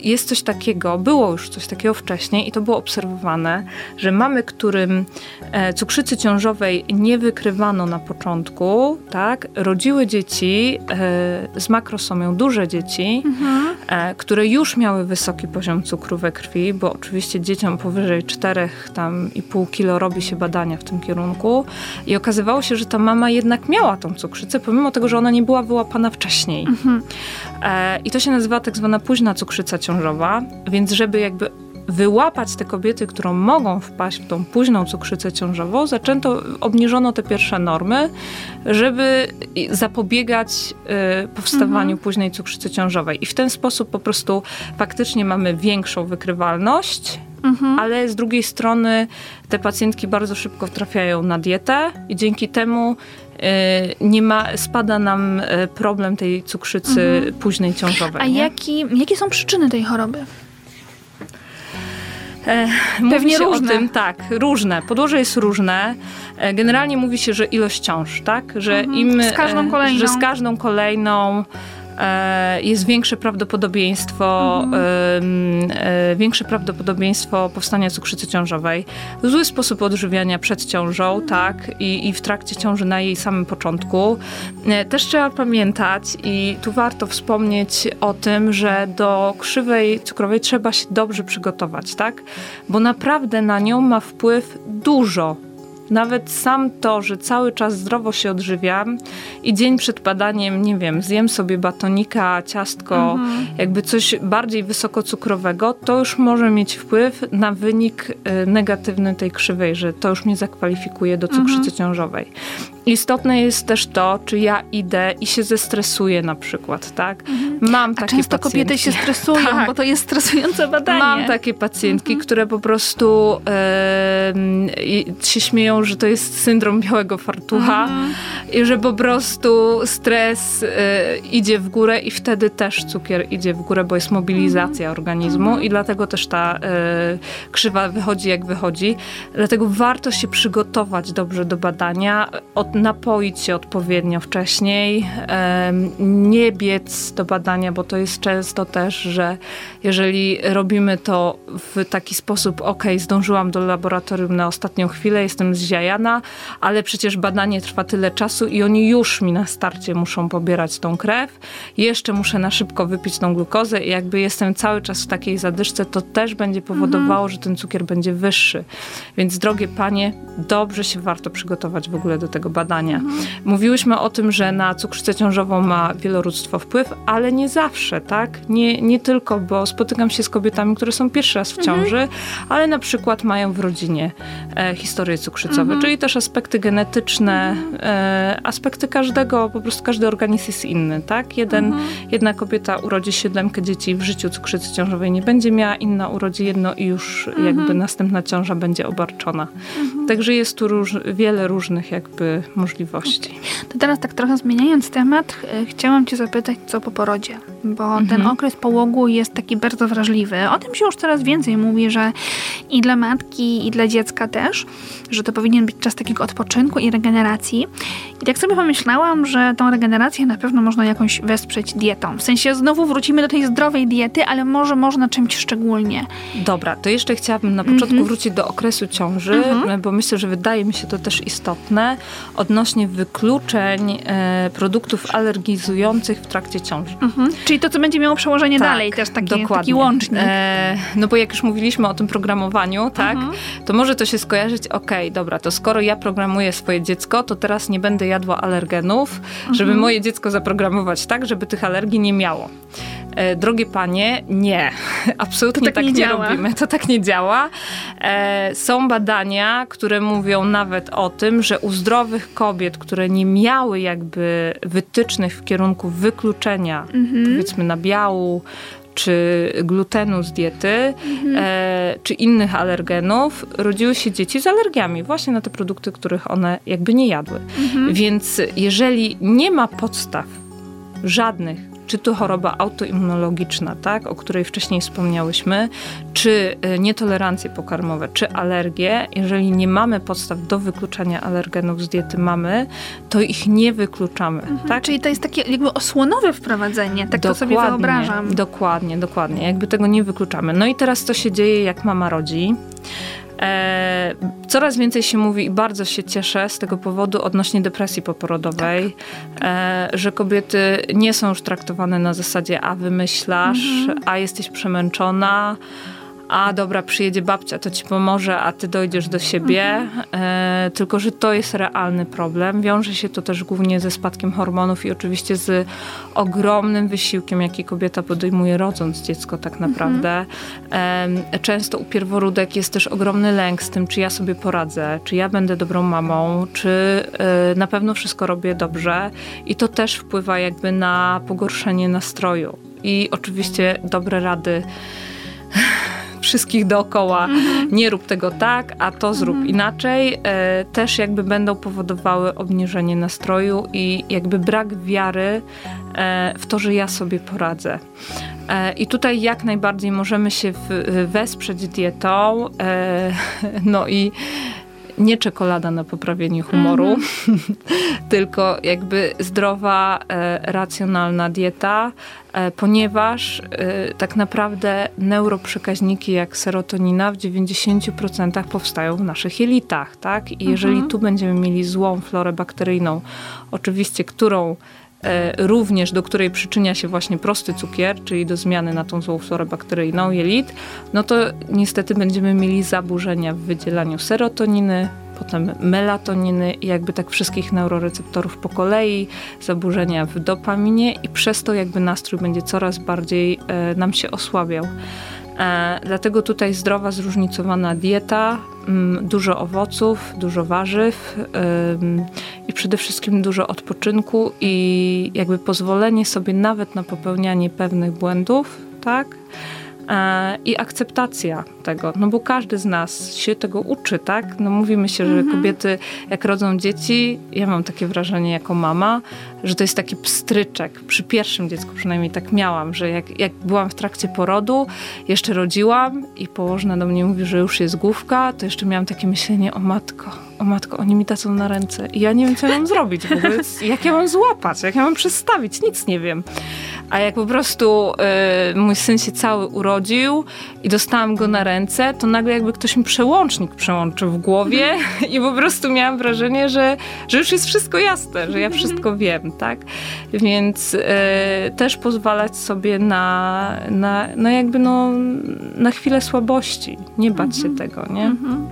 Speaker 3: jest coś takiego, było już coś takiego wcześniej i to było obserwowane, że mamy, którym e, cukrzycy ciążowej nie wykrywano na początku, tak, rodziły dzieci e, z makrosomią, duże dzieci, mhm. E, które już miały wysoki poziom cukru we krwi, bo oczywiście dzieciom powyżej 4,5 kilo robi się badania w tym kierunku i okazywało się, że ta mama jednak miała tą cukrzycę, pomimo tego, że ona nie była wyłapana wcześniej. Mhm. I to się nazywa tak zwana późna cukrzyca ciążowa ciążowa, więc żeby jakby wyłapać te kobiety, które mogą wpaść w tą późną cukrzycę ciążową, zaczęto, obniżono te pierwsze normy, żeby zapobiegać y, powstawaniu mhm. późnej cukrzycy ciążowej. I w ten sposób po prostu faktycznie mamy większą wykrywalność, mhm. ale z drugiej strony te pacjentki bardzo szybko trafiają na dietę i dzięki temu nie ma, spada nam y, problem tej cukrzycy mhm. późnej ciążowej.
Speaker 2: A jaki, jakie są przyczyny tej choroby?
Speaker 3: E, Pewnie różne. tym, tak, różne. Podłoże jest różne. E, generalnie mówi się, że ilość ciąż, tak? Że
Speaker 2: mhm. im... Z każdą kolejną.
Speaker 3: Że z każdą kolejną jest większe prawdopodobieństwo, mhm. większe prawdopodobieństwo powstania cukrzycy ciążowej. Zły sposób odżywiania przed ciążą, mhm. tak, i, i w trakcie ciąży na jej samym początku. E, też trzeba pamiętać i tu warto wspomnieć o tym, że do krzywej cukrowej trzeba się dobrze przygotować, tak, bo naprawdę na nią ma wpływ dużo nawet sam to, że cały czas zdrowo się odżywiam i dzień przed badaniem, nie wiem, zjem sobie batonika, ciastko, mhm. jakby coś bardziej wysokocukrowego, to już może mieć wpływ na wynik y, negatywny tej krzywej, że to już mnie zakwalifikuje do cukrzycy mhm. ciążowej. Istotne jest też to, czy ja idę i się zestresuję na przykład, tak?
Speaker 2: Mhm. Mam takie A często pacjentki. kobiety się stresują, tak. bo to jest stresujące badanie.
Speaker 3: Mam takie pacjentki, mhm. które po prostu e, się śmieją, że to jest syndrom białego fartucha mhm. i że po prostu stres e, idzie w górę i wtedy też cukier idzie w górę, bo jest mobilizacja mhm. organizmu mhm. i dlatego też ta e, krzywa wychodzi jak wychodzi. Dlatego warto się przygotować dobrze do badania, od napoić się odpowiednio wcześniej, nie biec do badania bo to jest często też, że jeżeli robimy to w taki sposób, ok, zdążyłam do laboratorium na ostatnią chwilę, jestem zziajana, ale przecież badanie trwa tyle czasu i oni już mi na starcie muszą pobierać tą krew, jeszcze muszę na szybko wypić tą glukozę i jakby jestem cały czas w takiej zadyszce, to też będzie powodowało, mhm. że ten cukier będzie wyższy. Więc drogie panie, dobrze się warto przygotować w ogóle do tego badania. Mhm. Mówiłyśmy o tym, że na cukrzycę ciążową ma wielorództwo wpływ, ale nie zawsze, tak? Nie, nie tylko, bo spotykam się z kobietami, które są pierwszy raz w mhm. ciąży, mhm. ale na przykład mają w rodzinie e, historie cukrzycowe, mhm. czyli też aspekty genetyczne, mhm. e, aspekty każdego, po prostu każdy organizm jest inny, tak? Jeden, mhm. Jedna kobieta urodzi siódemkę dzieci w życiu cukrzycy ciążowej nie będzie miała, inna urodzi jedno i już jakby następna ciąża będzie obarczona. Także jest tu róż, wiele różnych jakby możliwości.
Speaker 2: To teraz tak trochę zmieniając temat, e, chciałam cię zapytać, co po porodzie, bo mhm. ten okres połogu jest taki bardzo wrażliwy. O tym się już coraz więcej mówi, że i dla matki, i dla dziecka też, że to powinien być czas takiego odpoczynku i regeneracji. I tak sobie pomyślałam, że tą regenerację na pewno można jakąś wesprzeć dietą. W sensie znowu wrócimy do tej zdrowej diety, ale może można czymś szczególnie.
Speaker 3: Dobra, to jeszcze chciałabym na początku mhm. wrócić do okresu ciąży, mhm. bo myślę, że wydaje mi się to też istotne odnośnie wykluczeń e, produktów alergizujących w trakcie ciąży.
Speaker 2: Mhm. Czyli to, co będzie miało przełożenie tak, dalej, też taki, dokładnie. taki łącznik. E,
Speaker 3: no bo jak już mówiliśmy o tym programowaniu, tak, mhm. to może to się skojarzyć, okej, okay, dobra, to skoro ja programuję swoje dziecko, to teraz nie będę jadła alergenów, żeby mhm. moje dziecko zaprogramować tak, żeby tych alergii nie miało. E, drogie panie, nie. Absolutnie tak, tak, nie, nie robimy. To tak nie działa. E, są badania, które mówią nawet o tym, że u zdrowych kobiet, które nie miały jakby wytycznych w kierunku wykluczenia, mhm. Powiedzmy nabiału, czy glutenu z diety, mhm. e, czy innych alergenów, rodziły się dzieci z alergiami właśnie na te produkty, których one jakby nie jadły. Mhm. Więc jeżeli nie ma podstaw żadnych czy to choroba autoimmunologiczna, tak, o której wcześniej wspomniałyśmy, czy e, nietolerancje pokarmowe, czy alergie, jeżeli nie mamy podstaw do wykluczania alergenów z diety mamy, to ich nie wykluczamy. Mhm, tak?
Speaker 2: Czyli to jest takie jakby osłonowe wprowadzenie, tak dokładnie, to sobie wyobrażam.
Speaker 3: Dokładnie, dokładnie. Jakby tego nie wykluczamy. No i teraz co się dzieje, jak mama rodzi? E, coraz więcej się mówi i bardzo się cieszę z tego powodu odnośnie depresji poporodowej, tak. e, że kobiety nie są już traktowane na zasadzie a wymyślasz, mhm. a jesteś przemęczona, a dobra, przyjedzie babcia, to ci pomoże, a ty dojdziesz do siebie. Mhm. E, tylko, że to jest realny problem. Wiąże się to też głównie ze spadkiem hormonów i oczywiście z ogromnym wysiłkiem, jaki kobieta podejmuje rodząc dziecko tak mhm. naprawdę. Mhm. E, często u pierworódek jest też ogromny lęk z tym, czy ja sobie poradzę, czy ja będę dobrą mamą, czy e, na pewno wszystko robię dobrze. I to też wpływa jakby na pogorszenie nastroju. I oczywiście dobre rady wszystkich dookoła, mhm. nie rób tego tak, a to zrób mhm. inaczej, e, też jakby będą powodowały obniżenie nastroju i jakby brak wiary e, w to, że ja sobie poradzę. E, I tutaj jak najbardziej możemy się w, wesprzeć dietą, e, no i nie czekolada na poprawienie humoru, mm -hmm. tylko jakby zdrowa, e, racjonalna dieta, e, ponieważ e, tak naprawdę neuroprzekaźniki jak serotonina w 90% powstają w naszych jelitach, tak? I jeżeli mm -hmm. tu będziemy mieli złą florę bakteryjną, oczywiście, którą również do której przyczynia się właśnie prosty cukier, czyli do zmiany na tą złą florę bakteryjną jelit, no to niestety będziemy mieli zaburzenia w wydzielaniu serotoniny, potem melatoniny i jakby tak wszystkich neuroreceptorów po kolei, zaburzenia w dopaminie i przez to jakby nastrój będzie coraz bardziej e, nam się osłabiał. E, dlatego tutaj zdrowa, zróżnicowana dieta, mm, dużo owoców, dużo warzyw i przede wszystkim dużo odpoczynku i jakby pozwolenie sobie nawet na popełnianie pewnych błędów, tak? E, i akceptacja tego, no bo każdy z nas się tego uczy, tak? No mówimy się, że mhm. kobiety jak rodzą dzieci, ja mam takie wrażenie jako mama, że to jest taki pstryczek. Przy pierwszym dziecku przynajmniej tak miałam, że jak, jak byłam w trakcie porodu, jeszcze rodziłam i położna do mnie mówi, że już jest główka, to jeszcze miałam takie myślenie, o matko, o matko, oni mi tacą na ręce i ja nie wiem, co ja mam zrobić w ogóle, jak ja mam złapać, jak ja mam przestawić, nic nie wiem. A jak po prostu y, mój syn się cały urodził i dostałam go na ręce, to nagle jakby ktoś mi przełącznik przełączył w głowie i po prostu miałam wrażenie, że, że już jest wszystko jasne, że ja wszystko wiem, tak? Więc y, też pozwalać sobie na, na, na jakby no, na chwilę słabości. Nie bać się tego, nie?
Speaker 2: Mhm.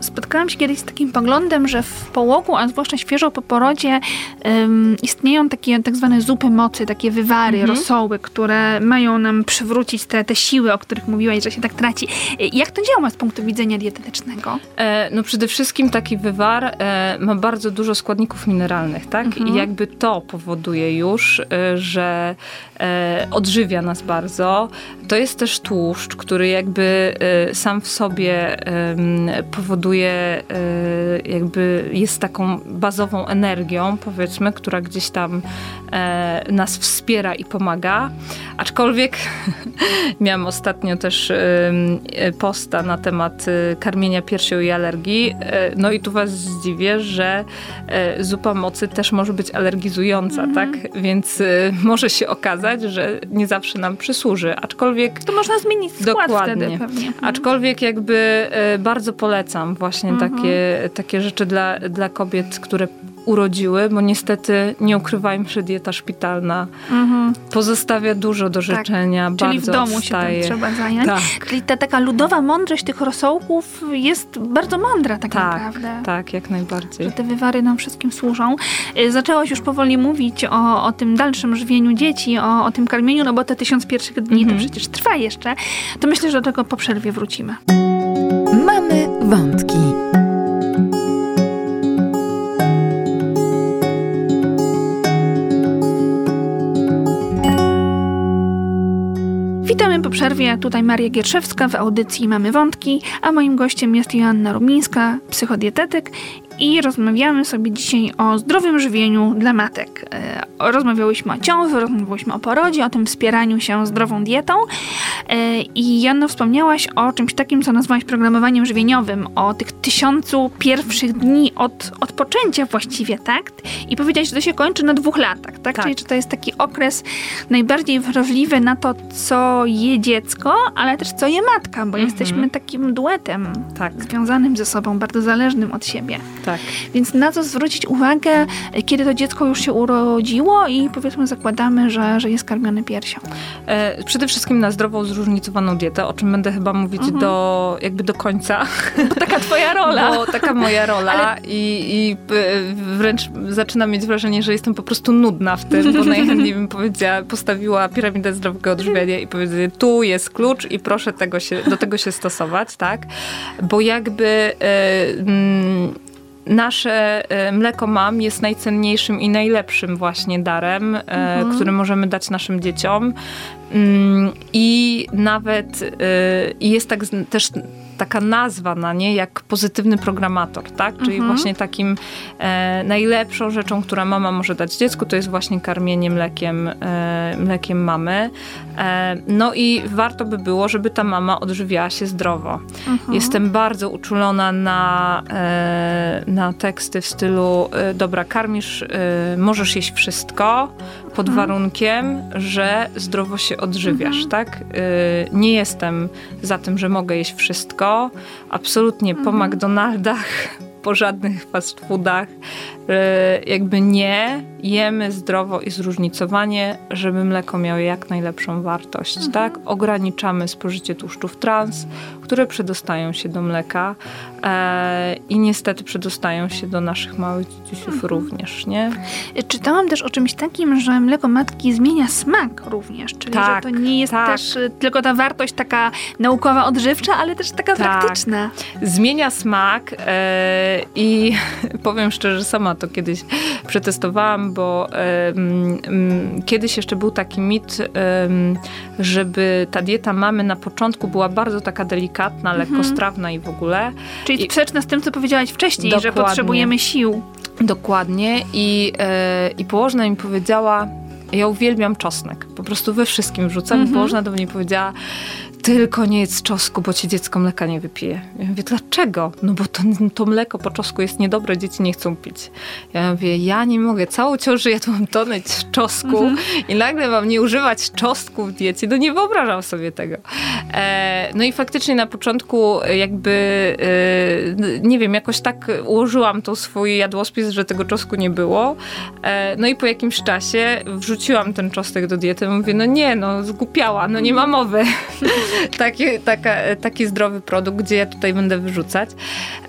Speaker 2: Spotkałam się kiedyś z takim poglądem, że w połogu, a zwłaszcza świeżo po porodzie, em, istnieją takie tak zwane zupy mocy, takie wywary, rosoły, które mają nam przywrócić te, te siły, o których mówiłaś, że się tak traci. Jak to działa z punktu widzenia dietetycznego?
Speaker 3: E, no przede wszystkim taki wywar e, ma bardzo dużo składników mineralnych, tak? I jakby to powoduje już, e, że e, odżywia nas bardzo. To jest też tłuszcz, który jakby e, sam w sobie powoduje, e, jakby jest taką bazową energią, powiedzmy, która gdzieś tam nas wspiera i pomaga. Aczkolwiek miałam ostatnio też e, posta na temat e, karmienia piersią i alergii. E, No i tu was zdziwię, że zupa mocy też może być alergizująca, tak? Więc może się okazać, że nie zawsze nam przysłuży. Aczkolwiek
Speaker 2: To można zmienić skład
Speaker 3: Dokładnie.
Speaker 2: wtedy pewnie. Mhm.
Speaker 3: Aczkolwiek jakby bardzo polecam właśnie takie, takie rzeczy dla, dla kobiet, które urodziły, bo niestety nie ukrywajmy, że dieta szpitalna pozostawia dużo do życzenia,
Speaker 2: Mhm. Czyli w domu
Speaker 3: odstaje.
Speaker 2: się tym trzeba zająć.
Speaker 3: Tak.
Speaker 2: Czyli ta taka ludowa mądrość tych rosołków jest bardzo mądra tak,
Speaker 3: Tak,
Speaker 2: naprawdę.
Speaker 3: tak, jak najbardziej.
Speaker 2: że te wywary nam wszystkim służą. Y, Zaczęłaś już powoli mówić o, o tym dalszym żywieniu dzieci, o, o tym karmieniu, no bo te tysiąc pierwszych dni
Speaker 3: Mhm.
Speaker 2: to przecież trwa jeszcze. To myślę, że do tego po przerwie wrócimy.
Speaker 1: Mamy wątki.
Speaker 2: Przerwie. Tutaj Maria Gierszewska w audycji Mamy Wątki, a moim gościem jest Joanna Rumińska, psychodietetyk i rozmawiamy sobie dzisiaj o zdrowym żywieniu dla matek. E, Rozmawiałyśmy o ciąży, rozmawiałyśmy o porodzie, o tym wspieraniu się zdrową dietą E, i Joanna wspomniałaś o czymś takim, co nazwałaś programowaniem żywieniowym, o tych tysiącu pierwszych dni od, od poczęcia właściwie, tak? I powiedziałaś, że to się kończy na dwóch latach, tak?
Speaker 3: Tak.
Speaker 2: Czyli że to jest taki okres najbardziej wrażliwy na to, co je dziecko, ale też co je matka, bo jesteśmy takim duetem
Speaker 3: Tak,
Speaker 2: związanym ze sobą, bardzo zależnym od siebie.
Speaker 3: Tak.
Speaker 2: Więc na co zwrócić uwagę, kiedy to dziecko już się urodziło i powiedzmy zakładamy, że, że jest karmione piersią.
Speaker 3: E, przede wszystkim na zdrową, zróżnicowaną dietę, o czym będę chyba mówić
Speaker 2: Mhm.
Speaker 3: do, jakby do końca.
Speaker 2: Bo taka twoja rola.
Speaker 3: Bo taka moja rola i, i e, wręcz zaczynam mieć wrażenie, że jestem po prostu nudna w tym, bo najchętniej bym powiedziała, postawiła piramidę zdrowego odżywiania i powiedziała, tu jest klucz i proszę tego się, do tego się stosować, tak? Bo jakby e, mm, nasze e, mleko mam jest najcenniejszym i najlepszym właśnie darem, e, który możemy dać naszym dzieciom. Mm, I nawet i jest tak też taka nazwa na nie, jak pozytywny programator, tak? Czyli właśnie takim e, najlepszą rzeczą, która mama może dać dziecku, to jest właśnie karmienie mlekiem, e, mlekiem mamy. E, no i warto by było, żeby ta mama odżywiała się zdrowo. Jestem bardzo uczulona na, e, na teksty w stylu e, dobra, karmisz, e, możesz jeść wszystko pod warunkiem, że zdrowo się odżywiasz, tak? E, nie jestem za tym, że mogę jeść wszystko. Absolutnie po McDonaldach, po żadnych fast foodach. E, jakby nie, jemy zdrowo i zróżnicowanie, żeby mleko miało jak najlepszą wartość, tak? Ograniczamy spożycie tłuszczów trans, które przedostają się do mleka e, i niestety przedostają się do naszych małych dzieciusów również, nie?
Speaker 2: Czytałam też o czymś takim, że mleko matki zmienia smak również, czyli
Speaker 3: Tak,
Speaker 2: że to nie jest
Speaker 3: tak.
Speaker 2: też y, tylko ta wartość taka naukowa, odżywcza, ale też taka
Speaker 3: Tak.
Speaker 2: praktyczna.
Speaker 3: zmienia smak e, i powiem szczerze, sama to kiedyś przetestowałam, bo kiedyś jeszcze był taki mit, żeby ta dieta mamy na początku była bardzo taka delikatna, lekkostrawna i w ogóle.
Speaker 2: Czyli sprzeczna z tym, co powiedziałaś wcześniej, że
Speaker 3: Dokładnie.
Speaker 2: potrzebujemy sił.
Speaker 3: Dokładnie. I, e, i położna mi powiedziała, ja uwielbiam czosnek. Po prostu we wszystkim wrzucam. I położna do mnie powiedziała, tylko nie jedz czosku, bo ci dziecko mleka nie wypije. Ja mówię, dlaczego? No bo to, to mleko po czosku jest niedobre, dzieci nie chcą pić. Ja mówię, ja nie mogę, całą ciążę jadłam toneć czosku mhm. i nagle mam nie używać czosnku w diecie. No nie wyobrażam sobie tego. E, no i faktycznie na początku jakby, e, nie wiem, jakoś tak ułożyłam to swój jadłospis, że tego czosku nie było. E, no i po jakimś czasie wrzuciłam ten czosnek do diety. Mówię, no nie, no zgłupiała, no nie ma mowy. taki, taka, taki zdrowy produkt, gdzie ja tutaj będę wyrzucać.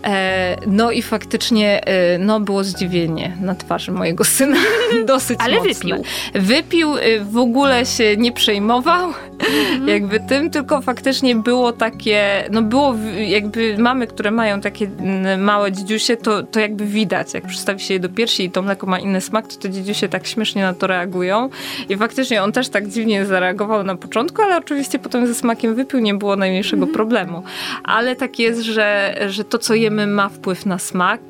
Speaker 3: E, no i faktycznie e, no, było zdziwienie na twarzy mojego syna. Dosyć
Speaker 2: Ale
Speaker 3: mocne.
Speaker 2: wypił.
Speaker 3: Wypił, e, w ogóle się nie przejmował mhm. jakby tym, tylko faktycznie było takie, no było jakby mamy, które mają takie małe dziedziusie, to, to jakby widać, jak przystawi się je do piersi i to mleko ma inny smak, to te dziedziusie tak śmiesznie na to reagują. I faktycznie on też tak dziwnie zareagował na początku, ale oczywiście potem ze smakiem wypił, nie było najmniejszego mhm. problemu. Ale tak jest, że, że to, co jemy, ma wpływ na smak.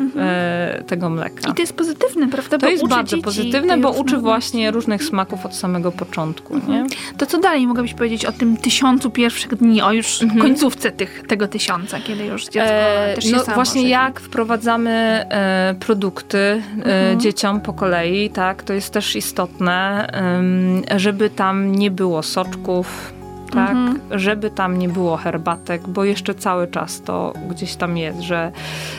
Speaker 3: Mhm. E, tego mleka.
Speaker 2: I to jest pozytywne, prawda?
Speaker 3: To jest bardzo pozytywne, bo uczy właśnie różnych smaków od samego początku. Mhm. Nie?
Speaker 2: To co dalej mogłabyś powiedzieć o tym tysiącu pierwszych dni, o już mhm. końcówce tych, tego tysiąca, kiedy już dziecko e, też się No
Speaker 3: właśnie jak wprowadzamy e, produkty e, mhm. dzieciom po kolei, tak, to jest też istotne, żeby tam nie było soczków, tak? Mhm. Żeby tam nie było herbatek, bo jeszcze cały czas to gdzieś tam jest, że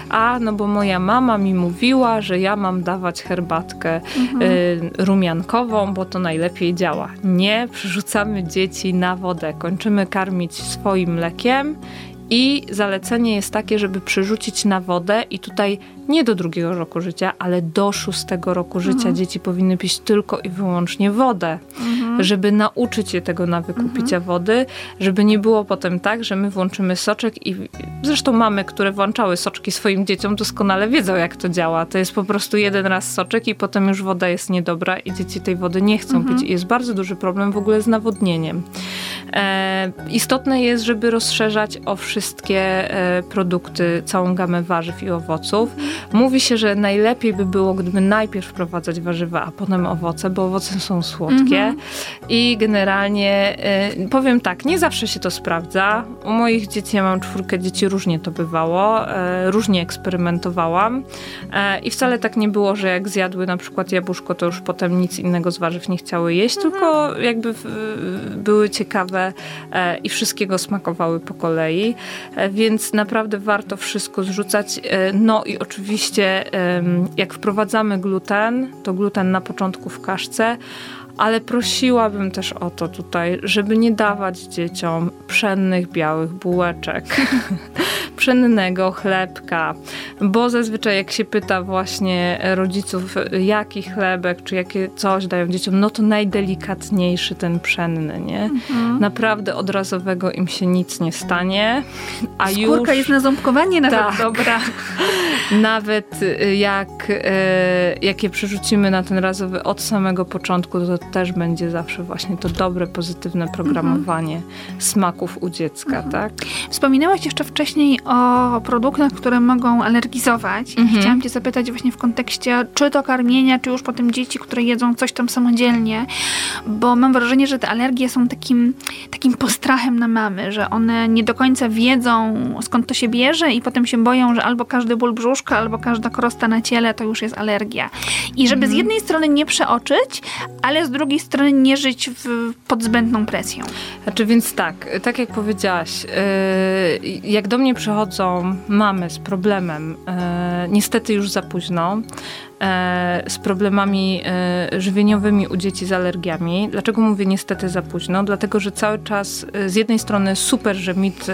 Speaker 3: a, no bo moja mama mi mówiła, że ja mam dawać herbatkę mhm. y, rumiankową, bo to najlepiej działa. Nie, przerzucamy dzieci na wodę, kończymy karmić swoim mlekiem i zalecenie jest takie, żeby przerzucić na wodę i tutaj nie do drugiego roku życia, ale do szóstego roku życia mhm. dzieci powinny pić tylko i wyłącznie wodę, mhm. żeby nauczyć je tego nawyku mhm. picia wody, żeby nie było potem tak, że my włączymy soczek i zresztą mamy, które włączały soczki swoim dzieciom doskonale wiedzą jak to działa. To jest po prostu jeden raz soczek i potem już woda jest niedobra i dzieci tej wody nie chcą mhm. pić. I jest bardzo duży problem w ogóle z nawodnieniem. E, istotne jest, żeby rozszerzać o wszystkie e, produkty, całą gamę warzyw i owoców. Mówi się, że najlepiej by było, gdyby najpierw wprowadzać warzywa, a potem owoce, bo owoce są słodkie. Mhm. I generalnie e, powiem tak, nie zawsze się to sprawdza. U moich dzieci, ja mam czwórkę dzieci, różnie to bywało, różnie eksperymentowałam. I wcale tak nie było, że jak zjadły na przykład jabłuszko, to już potem nic innego z warzyw nie chciały jeść, mhm. tylko jakby były ciekawe E, i wszystkiego smakowały po kolei, e, więc naprawdę warto wszystko zrzucać. E, no i oczywiście jak wprowadzamy gluten, to gluten na początku w kaszce, ale prosiłabym też o to tutaj, żeby nie dawać dzieciom pszennych białych bułeczek, pszennego chlebka, bo zazwyczaj jak się pyta właśnie rodziców, jaki chlebek, czy jakie coś dają dzieciom, no to najdelikatniejszy ten pszenny, nie? Mhm. Naprawdę od razowego im się nic nie stanie,
Speaker 2: a Skórka już... jest na ząbkowanie nawet tak. dobra.
Speaker 3: nawet y, jak, y, jak je przerzucimy na ten razowy od samego początku, to też będzie zawsze właśnie to dobre, pozytywne programowanie mhm. smaków u dziecka, mhm. tak?
Speaker 2: Wspominałaś jeszcze wcześniej o produktach, które mogą alergizować. Mhm. Chciałam cię zapytać właśnie w kontekście czy to karmienia, czy już potem dzieci, które jedzą coś tam samodzielnie, bo mam wrażenie, że te alergie są takim, takim postrachem na mamy, że one nie do końca wiedzą skąd to się bierze i potem się boją, że albo każdy ból brzuszka, albo każda krosta na ciele to już jest alergia. I żeby z jednej strony nie przeoczyć, ale z drugiej strony nie żyć w, pod zbędną presją.
Speaker 3: Znaczy, więc tak, tak jak powiedziałaś, yy, jak do mnie przychodzą mamy z problemem, yy, niestety już za późno, z problemami e, żywieniowymi u dzieci z alergiami. Dlaczego mówię niestety za późno? Dlatego, że cały czas e, z jednej strony super, że mit,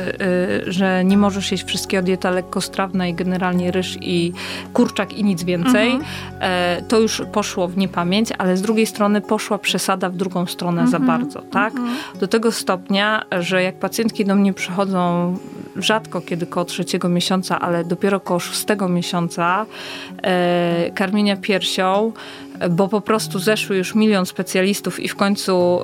Speaker 3: że nie możesz jeść wszystkiego dieta lekkostrawna i generalnie ryż i kurczak i nic więcej. Mhm. To już poszło w niepamięć, ale z drugiej strony poszła przesada w drugą stronę mhm. za bardzo, tak? Mhm. Do tego stopnia, że jak pacjentki do mnie przychodzą rzadko kiedy koło trzeciego miesiąca, ale dopiero koło szóstego miesiąca e, karmienia piersią, bo po prostu zeszły już milion specjalistów i w końcu,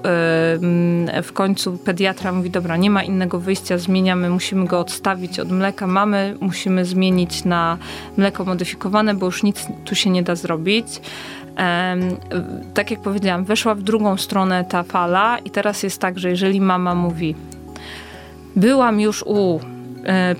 Speaker 3: w końcu pediatra mówi, dobra, nie ma innego wyjścia, zmieniamy, musimy go odstawić od mleka mamy, musimy zmienić na mleko modyfikowane, bo już nic tu się nie da zrobić. tak jak powiedziałam, weszła w drugą stronę ta fala i teraz jest tak, że jeżeli mama mówi, byłam już u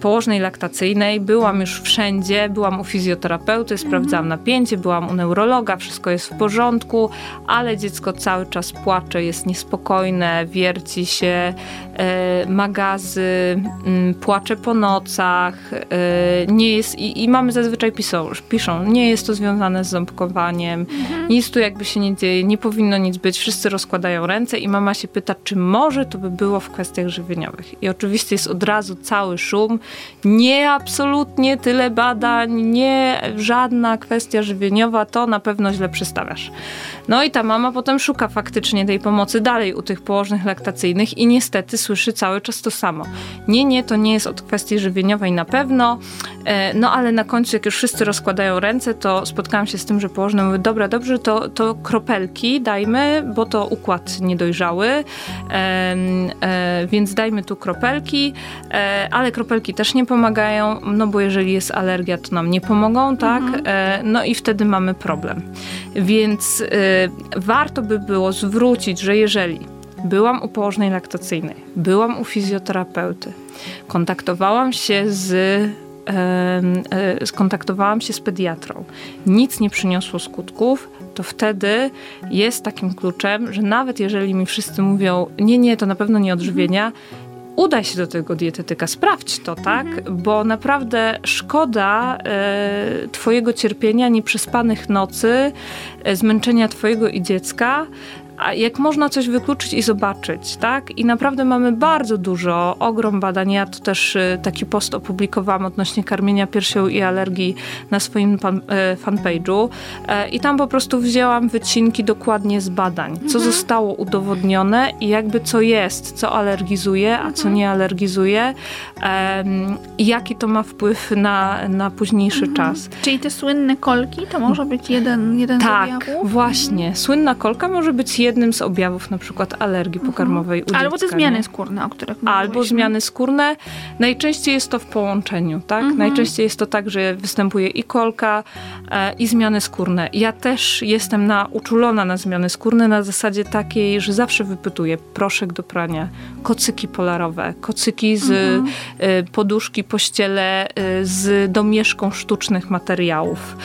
Speaker 3: położnej laktacyjnej, byłam już wszędzie, byłam u fizjoterapeuty, sprawdzałam napięcie, byłam u neurologa, wszystko jest w porządku, ale dziecko cały czas płacze, jest niespokojne, wierci się, e, magazy, mm, płacze po nocach, e, nie jest, i, i mamy zazwyczaj piszą, piszą, nie jest to związane z ząbkowaniem, mhm. nic tu jakby się nie dzieje, nie powinno nic być, wszyscy rozkładają ręce i mama się pyta, czy może to by było w kwestiach żywieniowych. I oczywiście jest od razu cały szum, szum. Nie absolutnie tyle badań, nie żadna kwestia żywieniowa, to na pewno źle przystawiasz. No i ta mama potem szuka faktycznie tej pomocy dalej u tych położnych laktacyjnych i niestety słyszy cały czas to samo. Nie, nie, to nie jest od kwestii żywieniowej na pewno, e, no ale na końcu, jak już wszyscy rozkładają ręce, to spotkałam się z tym, że położne mówią, dobra, dobrze, to, to kropelki dajmy, bo to układ niedojrzały, e, więc dajmy tu kropelki, e, ale kropelki też nie pomagają, no bo jeżeli jest alergia, to nam nie pomogą, tak? Mhm. E, no i wtedy mamy problem. Więc e, warto by było zwrócić, że jeżeli byłam u położnej laktacyjnej, byłam u fizjoterapeuty, kontaktowałam się z e, skontaktowałam się z pediatrą, nic nie przyniosło skutków, to wtedy jest takim kluczem, że nawet jeżeli mi wszyscy mówią, nie, nie, to na pewno nie odżywienia, udaj się do tego dietetyka, sprawdź to, tak? Mhm. Bo naprawdę szkoda e, Twojego cierpienia, nieprzespanych nocy, e, zmęczenia Twojego i dziecka, jak można coś wykluczyć i zobaczyć, tak? I naprawdę mamy bardzo dużo, ogrom badań. Ja to też y, taki post opublikowałam odnośnie karmienia piersią i alergii na swoim pan, e, fanpage'u e, i tam po prostu wzięłam wycinki dokładnie z badań, co mhm. zostało udowodnione i jakby co jest, co alergizuje, a co mhm. nie alergizuje i jaki to ma wpływ na, na późniejszy mhm. czas.
Speaker 2: Czyli te słynne kolki to może być jeden, jeden
Speaker 3: tak,
Speaker 2: z?
Speaker 3: Tak, właśnie. Słynna kolka może być jednym z objawów na przykład alergii mhm. pokarmowej mhm. u
Speaker 2: Albo te zmiany nie? skórne, o których
Speaker 3: Albo zmiany skórne. Najczęściej jest to w połączeniu, tak? Mhm. Najczęściej jest to tak, że występuje i kolka, e, i zmiany skórne. Ja też jestem na, uczulona na zmiany skórne na zasadzie takiej, że zawsze wypytuję proszek do prania, kocyki polarowe, kocyki z mhm. e, poduszki, pościele e, z domieszką sztucznych materiałów.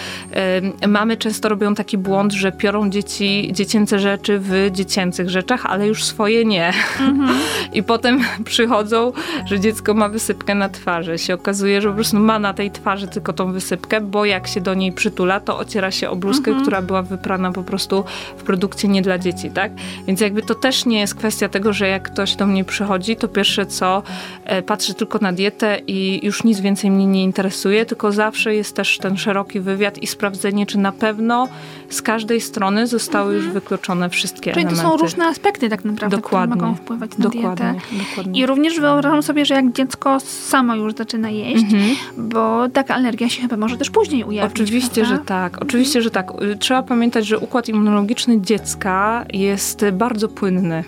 Speaker 3: E, mamy często robią taki błąd, że piorą dzieci, dziecięce rzeczy w dziecięcych rzeczach, ale już swoje nie. Mhm. I potem przychodzą, że dziecko ma wysypkę na twarzy. Się okazuje, że po prostu ma na tej twarzy tylko tą wysypkę, bo jak się do niej przytula, to ociera się o bluzkę, mhm. która była wyprana po prostu w produkcji nie dla dzieci, tak? Więc jakby to też nie jest kwestia tego, że jak ktoś do mnie przychodzi, to pierwsze co, e, patrzy tylko na dietę i już nic więcej mnie nie interesuje, tylko zawsze jest też ten szeroki wywiad i sprawdzenie, czy na pewno z każdej strony zostały mhm. już wykluczone wszystkie
Speaker 2: Czyli
Speaker 3: elementy.
Speaker 2: to są różne aspekty tak naprawdę, dokładnie, które mogą wpływać na dokładnie, dietę. Dokładnie. I również wyobrażam sobie, że jak dziecko samo już zaczyna jeść, mhm. bo taka alergia się chyba może też później ujawnić.
Speaker 3: Oczywiście,
Speaker 2: prawda?
Speaker 3: że tak. Oczywiście, że tak. Trzeba pamiętać, że układ immunologiczny dziecka jest bardzo płynny.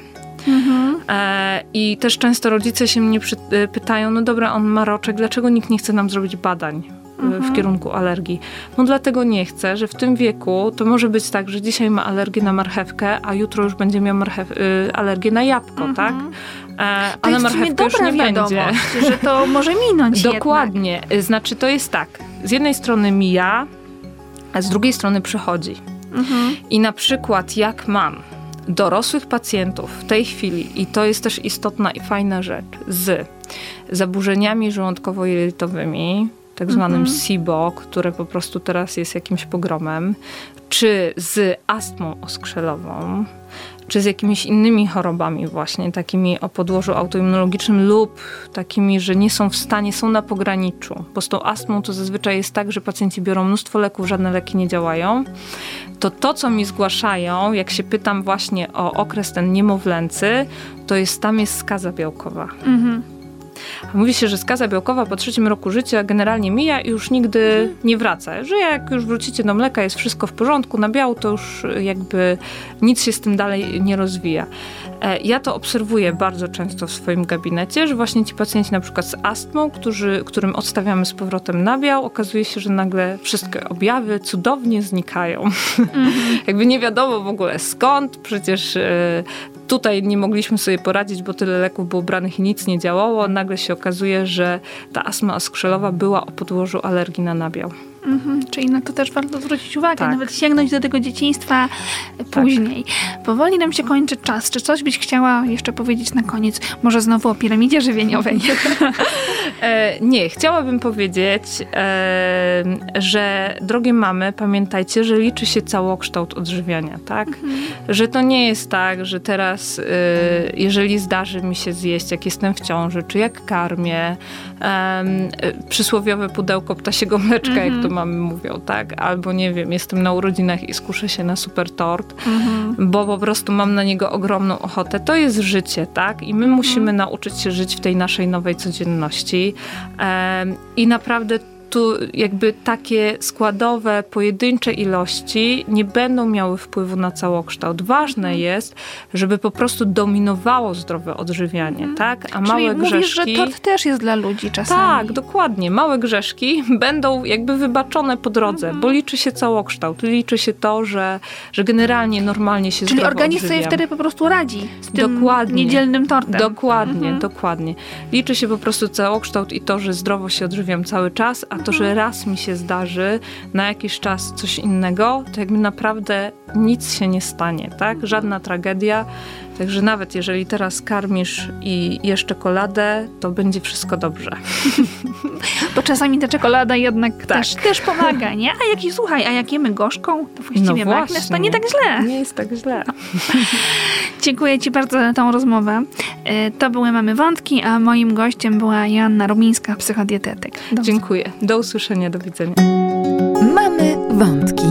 Speaker 3: Mhm. E, I też często rodzice się mnie e, pytają, no dobra, on ma roczek, dlaczego nikt nie chce nam zrobić badań? Mhm. w kierunku alergii. No dlatego nie chcę, że w tym wieku to może być tak, że dzisiaj ma alergię na marchewkę, a jutro już będzie miał marchew, y, alergię na jabłko, mhm. tak?
Speaker 2: E, a na marchewkę już nie będzie. że to może minąć
Speaker 3: Dokładnie.
Speaker 2: Jednak.
Speaker 3: Znaczy to jest tak, z jednej strony mija, a z drugiej strony przychodzi. Mhm. I na przykład jak mam dorosłych pacjentów w tej chwili, i to jest też istotna i fajna rzecz, z zaburzeniami żołądkowo-jelitowymi, tak zwanym mhm. SIBO, które po prostu teraz jest jakimś pogromem, czy z astmą oskrzelową, czy z jakimiś innymi chorobami właśnie, takimi o podłożu autoimmunologicznym lub takimi, że nie są w stanie, są na pograniczu. Bo z tą astmą to zazwyczaj jest tak, że pacjenci biorą mnóstwo leków, żadne leki nie działają. To to, co mi zgłaszają, jak się pytam właśnie o okres ten niemowlęcy, to jest tam jest skaza białkowa. Mhm. Mówi się, że skaza białkowa po trzecim roku życia generalnie mija i już nigdy mhm. nie wraca. Że jak już wrócicie do mleka, jest wszystko w porządku, na biału to już jakby nic się z tym dalej nie rozwija. E, ja to obserwuję bardzo często w swoim gabinecie, że właśnie ci pacjenci na przykład z astmą, którzy, którym odstawiamy z powrotem nabiał, okazuje się, że nagle wszystkie objawy cudownie znikają. Mm -hmm. Jakby nie wiadomo w ogóle skąd, przecież e, tutaj nie mogliśmy sobie poradzić, bo tyle leków było branych i nic nie działało. Nagle się okazuje, że ta astma oskrzelowa była o podłożu alergii na nabiał.
Speaker 2: Mhm, czyli na to też warto zwrócić uwagę,
Speaker 3: Tak.
Speaker 2: nawet sięgnąć do tego dzieciństwa później. Powoli nam się kończy czas. Czy coś byś chciała jeszcze powiedzieć na koniec? Może znowu o piramidzie żywieniowej?
Speaker 3: E, nie, chciałabym powiedzieć, e, że drogie mamy, pamiętajcie, że liczy się całokształt odżywiania, tak? Że to nie jest tak, że teraz, e, jeżeli zdarzy mi się zjeść, jak jestem w ciąży, czy jak karmię, przysłowiowe pudełko ptasiego mleczka, jak to mamy mówią, tak? Albo nie wiem, jestem na urodzinach i skuszę się na super tort, bo po prostu mam na niego ogromną ochotę. To jest życie, tak? I my musimy nauczyć się żyć w tej naszej nowej codzienności. I naprawdę tu jakby takie składowe, pojedyncze ilości nie będą miały wpływu na całokształt. Ważne jest, żeby po prostu dominowało zdrowe odżywianie, tak? A małe
Speaker 2: Czyli mówisz, że tort też jest dla ludzi czasami.
Speaker 3: Tak, dokładnie. Małe grzeszki będą jakby wybaczone po drodze,
Speaker 2: Mhm.
Speaker 3: bo liczy się całokształt. Liczy się to, że, że generalnie normalnie się
Speaker 2: Czyli organizm sobie
Speaker 3: odżywiam.
Speaker 2: wtedy po prostu radzi z tym
Speaker 3: Dokładnie.
Speaker 2: niedzielnym tortem.
Speaker 3: Dokładnie,
Speaker 2: Mhm.
Speaker 3: dokładnie. Liczy się po prostu całokształt i to, że zdrowo się odżywiam cały czas, a to, że raz mi się zdarzy na jakiś czas coś innego, to jakby naprawdę nic się nie stanie, tak? Żadna tragedia. Także nawet jeżeli teraz karmisz i jesz czekoladę, to będzie wszystko dobrze.
Speaker 2: Bo czasami ta czekolada jednak
Speaker 3: Tak.
Speaker 2: też, też pomaga, nie? A jak i słuchaj, a jak jemy gorzką, to właściwie
Speaker 3: No
Speaker 2: magnes, to nie tak źle.
Speaker 3: Nie jest tak źle.
Speaker 2: Dziękuję Ci bardzo za tą rozmowę. E, To były Mamy Wątki, a moim gościem była Joanna Rumińska, psychodietetyk. Do
Speaker 3: Dziękuję. Do usłyszenia, do widzenia.
Speaker 1: Mamy wątki.